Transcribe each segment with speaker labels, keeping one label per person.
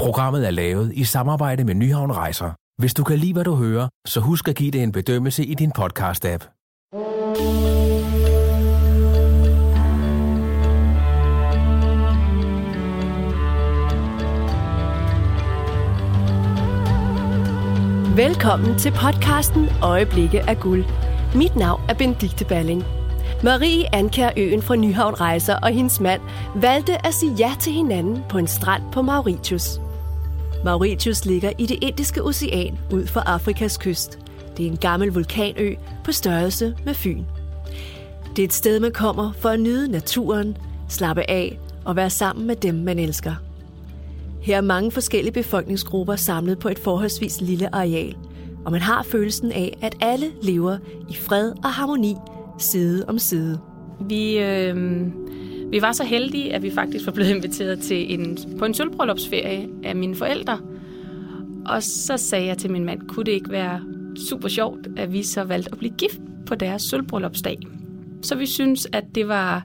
Speaker 1: Programmet er lavet i samarbejde med Nyhavn Rejser. Hvis du kan lide, hvad du hører, så husk at give det en bedømmelse i din podcast-app.
Speaker 2: Velkommen til podcasten Øjeblikke af guld. Mit navn er Benedikte Balling. Marie Ankær Øen fra Nyhavn Rejser og hendes mand valgte at sige ja til hinanden på en strand på Mauritius. Mauritius ligger i det Indiske Ocean ud for Afrikas kyst. Det er en gammel vulkanø på størrelse med Fyn. Det er et sted, man kommer for at nyde naturen, slappe af og være sammen med dem, man elsker. Her er mange forskellige befolkningsgrupper samlet på et forholdsvis lille areal, og man har følelsen af, at alle lever i fred og harmoni side om side.
Speaker 3: Vi, øh, vi var så heldige, at vi faktisk var blevet inviteret til en, på en sølvbryllupsferie af mine forældre. Og så sagde jeg til min mand, kunne det ikke være super sjovt, at vi så valgte at blive gift på deres sølvbryllupsdag. Så vi synes, at det var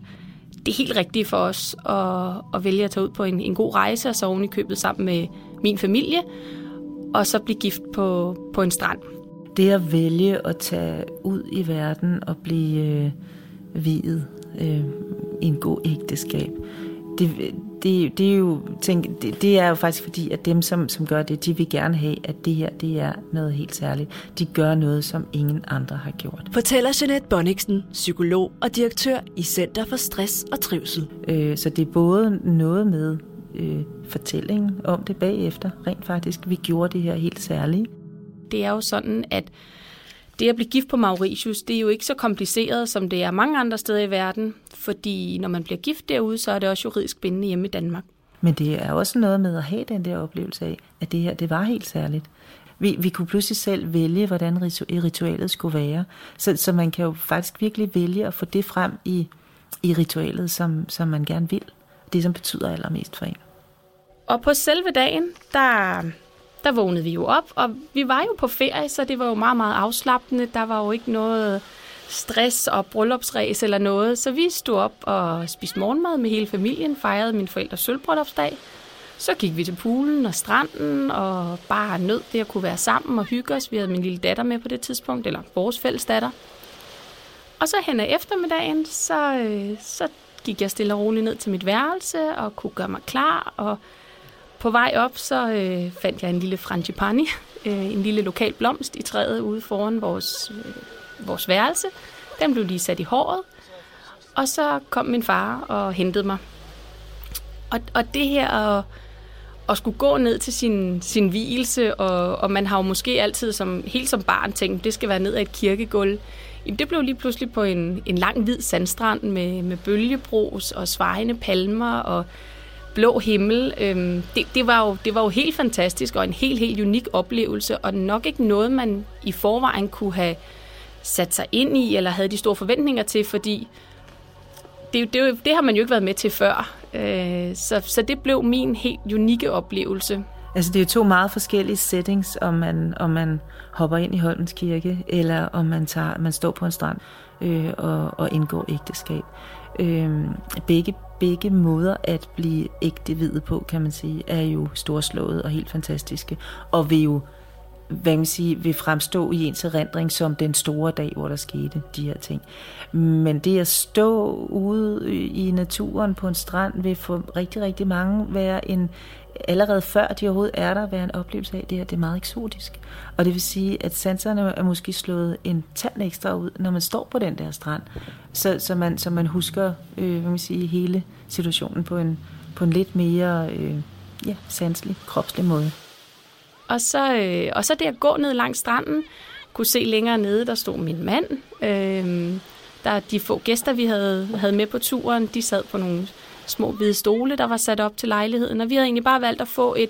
Speaker 3: det helt rigtige for os at, at vælge at tage ud på en, en god rejse, og så oven i købet sammen med min familie, og så blive gift på, på en strand.
Speaker 4: Det at vælge at tage ud i verden og blive øh, videt øh, en god ægteskab, det, det, det, er jo, tænk, det, det er jo faktisk fordi, at dem, som, som gør det, de vil gerne have, at det her det er noget helt særligt. De gør noget, som ingen andre har gjort.
Speaker 2: Fortæller Jeanette Bonniksen, psykolog og direktør i Center for Stress og Trivsel.
Speaker 4: Øh, så det er både noget med øh, fortællingen om det bagefter, rent faktisk. Vi gjorde det her helt særligt.
Speaker 3: Det er jo sådan, at det at blive gift på Mauritius, det er jo ikke så kompliceret, som det er mange andre steder i verden, fordi når man bliver gift derude, så er det også juridisk bindende hjemme i Danmark.
Speaker 4: Men det er også noget med at have den der oplevelse af, at det her, det var helt særligt. Vi, vi kunne pludselig selv vælge, hvordan ritualet skulle være. Så, så man kan jo faktisk virkelig vælge at få det frem i, i ritualet, som, som man gerne vil. Det, som betyder allermest for en.
Speaker 3: Og på selve dagen, der der vågnede vi jo op, og vi var jo på ferie, så det var jo meget, meget afslappende. Der var jo ikke noget stress og bryllupsræs eller noget, så vi stod op og spiste morgenmad med hele familien, fejrede min forældres sølvbryllupsdag. Så gik vi til poolen og stranden og bare nød det at kunne være sammen og hygge os. Vi havde min lille datter med på det tidspunkt, eller vores fælles datter. Og så hen ad eftermiddagen, så, øh, så gik jeg stille og roligt ned til mit værelse og kunne gøre mig klar og på vej op, så øh, fandt jeg en lille frangipani, øh, en lille lokal blomst i træet ude foran vores, øh, vores værelse. Den blev lige sat i håret, og så kom min far og hentede mig. Og, og det her at, at skulle gå ned til sin, sin hvilelse, og, og man har jo måske altid som, helt som barn tænkt, det skal være ned ad et kirkegulv. Det blev lige pludselig på en, en lang hvid sandstrand med, med bølgebros og svejende palmer og blå himmel. Øhm, det, det, var jo, det var jo helt fantastisk og en helt, helt unik oplevelse, og nok ikke noget, man i forvejen kunne have sat sig ind i, eller havde de store forventninger til, fordi det, det, det har man jo ikke været med til før. Øh, så, så det blev min helt unikke oplevelse.
Speaker 4: Altså det er jo to meget forskellige settings, om man, om man hopper ind i Holmens Kirke, eller om man, tager, man står på en strand øh, og, og indgår ægteskab. Øh, begge, begge måder at blive ægte på, kan man sige, er jo storslået og helt fantastiske, og vil jo hvad man siger, vil fremstå i ens erindring som den store dag, hvor der skete de her ting. Men det at stå ude i naturen på en strand vil for rigtig, rigtig mange være en, allerede før de overhovedet er der, være en oplevelse af, det her det er meget eksotisk. Og det vil sige, at sanserne er måske slået en tand ekstra ud, når man står på den der strand, så, så, man, så man husker øh, hvad man siger, hele situationen på en, på en lidt mere øh, ja, sanselig, kropslig måde.
Speaker 3: Og så, øh, og så det at gå ned langs stranden, kunne se længere nede, der stod min mand. Øh, der de få gæster, vi havde, havde med på turen, de sad på nogle små hvide stole, der var sat op til lejligheden, og vi havde egentlig bare valgt at få et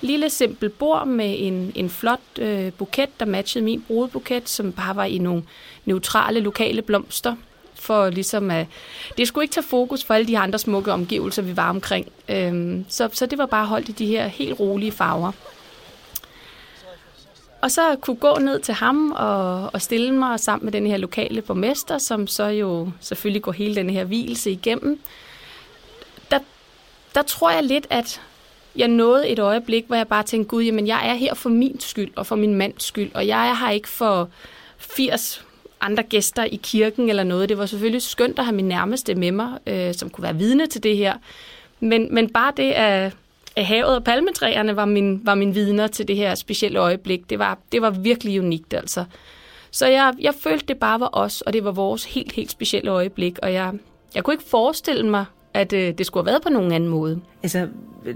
Speaker 3: lille simpelt bord med en, en flot øh, buket, der matchede min brudebuket, som bare var i nogle neutrale lokale blomster, for ligesom at, det skulle ikke tage fokus for alle de andre smukke omgivelser, vi var omkring. Øhm, så, så det var bare holdt i de her helt rolige farver. Og så kunne gå ned til ham og, og stille mig sammen med den her lokale borgmester, som så jo selvfølgelig går hele den her hvilelse igennem. Der, der tror jeg lidt, at jeg nåede et øjeblik, hvor jeg bare tænkte, gud, jamen jeg er her for min skyld og for min mands skyld, og jeg er her ikke for 80 andre gæster i kirken eller noget. Det var selvfølgelig skønt at have min nærmeste med mig, øh, som kunne være vidne til det her. Men, men bare det, at, at havet og palmetræerne var min, var min vidner til det her specielle øjeblik, det var, det var virkelig unikt altså. Så jeg, jeg følte, det bare var os, og det var vores helt, helt specielle øjeblik, og jeg, jeg kunne ikke forestille mig, at øh, det skulle have været på nogen anden måde.
Speaker 4: Altså,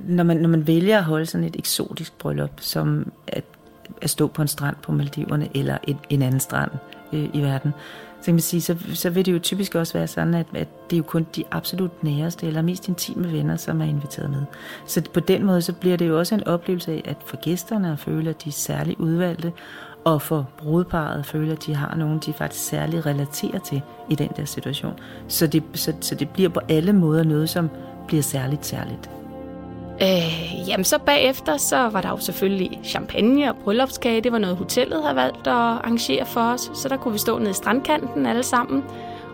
Speaker 4: når man, når man vælger at holde sådan et eksotisk bryllup, som at, at stå på en strand på Maldiverne, eller et, en anden strand øh, i verden, så kan man sige, så, så vil det jo typisk også være sådan, at, at det er jo kun de absolut næreste eller mest intime venner, som er inviteret med. Så på den måde, så bliver det jo også en oplevelse af, at for gæsterne at føle, at de er særligt udvalgte, og for brudeparet at føle, at de har nogen, de faktisk særligt relaterer til i den der situation. Så det, så, så det bliver på alle måder noget, som bliver særligt særligt.
Speaker 3: Øh, jamen så bagefter, så var der jo selvfølgelig champagne og bryllupskage. Det var noget, hotellet havde valgt at arrangere for os. Så der kunne vi stå nede i strandkanten alle sammen.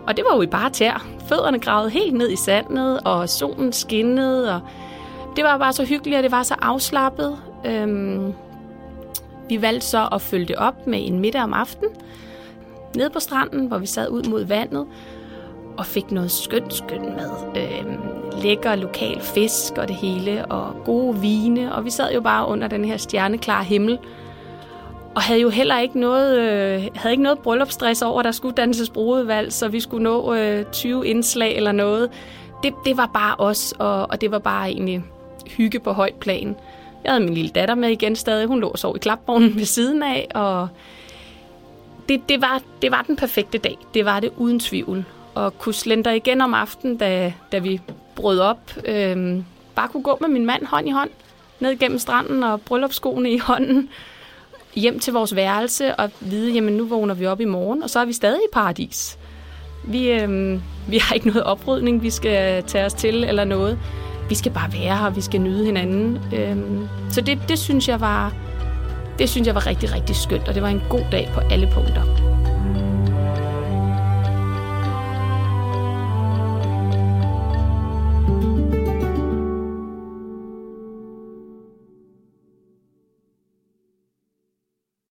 Speaker 3: Og det var jo i bare tær. Fødderne gravede helt ned i sandet, og solen skinnede. Og det var bare så hyggeligt, og det var så afslappet. Øhm, vi valgte så at følge det op med en middag om aftenen. Nede på stranden, hvor vi sad ud mod vandet og fik noget skønt, skønt mad. Øhm, lækker lokal fisk og det hele, og gode vine. Og vi sad jo bare under den her stjerneklare himmel, og havde jo heller ikke noget, øh, havde ikke noget bryllupsstress over, at der skulle danses brudevalg, så vi skulle nå øh, 20 indslag eller noget. Det, det var bare os, og, og det var bare egentlig hygge på højt plan. Jeg havde min lille datter med igen stadig. Hun lå og sov i klapvognen ved siden af, og det, det, var, det var den perfekte dag. Det var det uden tvivl. Og kunne slendre igen om aftenen, da, da vi brød op. Øhm, bare kunne gå med min mand hånd i hånd ned gennem stranden og bryllupsskoene i hånden hjem til vores værelse og vide, jamen nu vågner vi op i morgen, og så er vi stadig i paradis. Vi, øhm, vi har ikke noget oprydning, vi skal tage os til eller noget. Vi skal bare være her, vi skal nyde hinanden. Øhm, så det, det synes jeg var det synes jeg var rigtig, rigtig skønt, og det var en god dag på alle punkter.